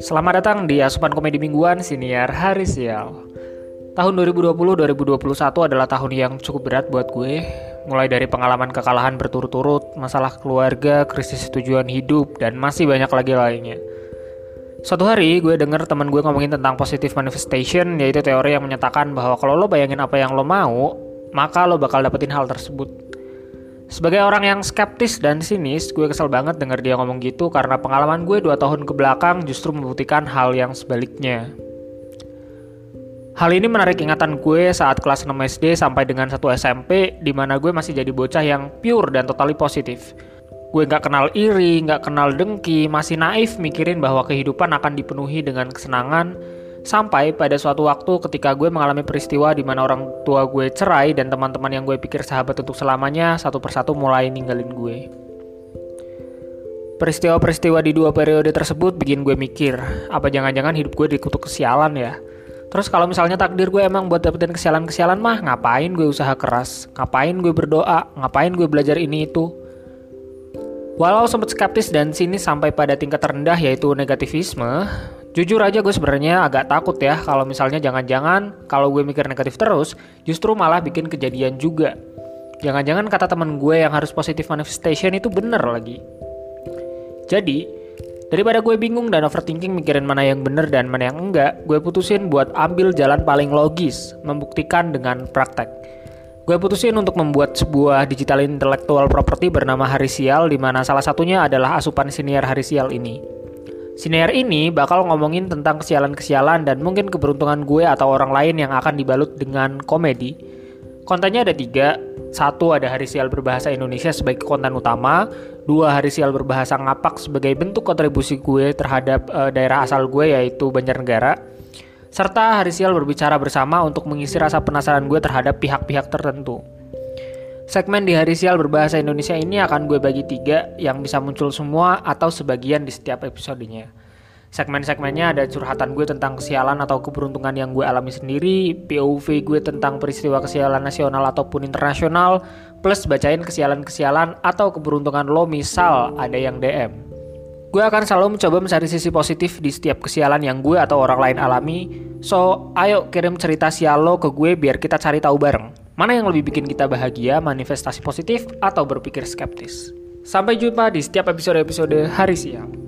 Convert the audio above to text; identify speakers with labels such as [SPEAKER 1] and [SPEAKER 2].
[SPEAKER 1] Selamat datang di Asupan Komedi Mingguan Siniar Hari Sial. Tahun 2020-2021 adalah tahun yang cukup berat buat gue. Mulai dari pengalaman kekalahan berturut-turut, masalah keluarga, krisis tujuan hidup, dan masih banyak lagi lainnya. Suatu hari gue denger teman gue ngomongin tentang positive manifestation, yaitu teori yang menyatakan bahwa kalau lo bayangin apa yang lo mau, maka lo bakal dapetin hal tersebut. Sebagai orang yang skeptis dan sinis, gue kesel banget denger dia ngomong gitu karena pengalaman gue 2 tahun ke belakang justru membuktikan hal yang sebaliknya. Hal ini menarik ingatan gue saat kelas 6 SD sampai dengan 1 SMP di mana gue masih jadi bocah yang pure dan totally positif. Gue gak kenal iri, gak kenal dengki, masih naif mikirin bahwa kehidupan akan dipenuhi dengan kesenangan, Sampai pada suatu waktu ketika gue mengalami peristiwa di mana orang tua gue cerai dan teman-teman yang gue pikir sahabat untuk selamanya satu persatu mulai ninggalin gue. Peristiwa-peristiwa di dua periode tersebut bikin gue mikir, apa jangan-jangan hidup gue dikutuk kesialan ya? Terus kalau misalnya takdir gue emang buat dapetin kesialan-kesialan mah, ngapain gue usaha keras? Ngapain gue berdoa? Ngapain gue belajar ini itu? Walau sempat skeptis dan sini sampai pada tingkat terendah yaitu negativisme, Jujur aja gue sebenarnya agak takut ya kalau misalnya jangan-jangan kalau gue mikir negatif terus, justru malah bikin kejadian juga. Jangan-jangan kata temen gue yang harus positive manifestation itu bener lagi. Jadi, daripada gue bingung dan overthinking mikirin mana yang bener dan mana yang enggak, gue putusin buat ambil jalan paling logis, membuktikan dengan praktek. Gue putusin untuk membuat sebuah digital intellectual property bernama Harisial di mana salah satunya adalah asupan senior Harisial ini. Siniar ini bakal ngomongin tentang kesialan-kesialan dan mungkin keberuntungan gue atau orang lain yang akan dibalut dengan komedi. Kontennya ada tiga. Satu ada hari sial berbahasa Indonesia sebagai konten utama. Dua hari sial berbahasa ngapak sebagai bentuk kontribusi gue terhadap uh, daerah asal gue yaitu Banjarnegara. Serta hari sial berbicara bersama untuk mengisi rasa penasaran gue terhadap pihak-pihak tertentu. Segmen di hari sial berbahasa Indonesia ini akan gue bagi tiga yang bisa muncul semua atau sebagian di setiap episodenya. Segmen-segmennya ada curhatan gue tentang kesialan atau keberuntungan yang gue alami sendiri, POV gue tentang peristiwa kesialan nasional ataupun internasional, plus bacain kesialan-kesialan atau keberuntungan lo misal ada yang DM. Gue akan selalu mencoba mencari sisi positif di setiap kesialan yang gue atau orang lain alami, so ayo kirim cerita sial lo ke gue biar kita cari tahu bareng. Mana yang lebih bikin kita bahagia, manifestasi positif, atau berpikir skeptis? Sampai jumpa di setiap episode-episode Hari Siang.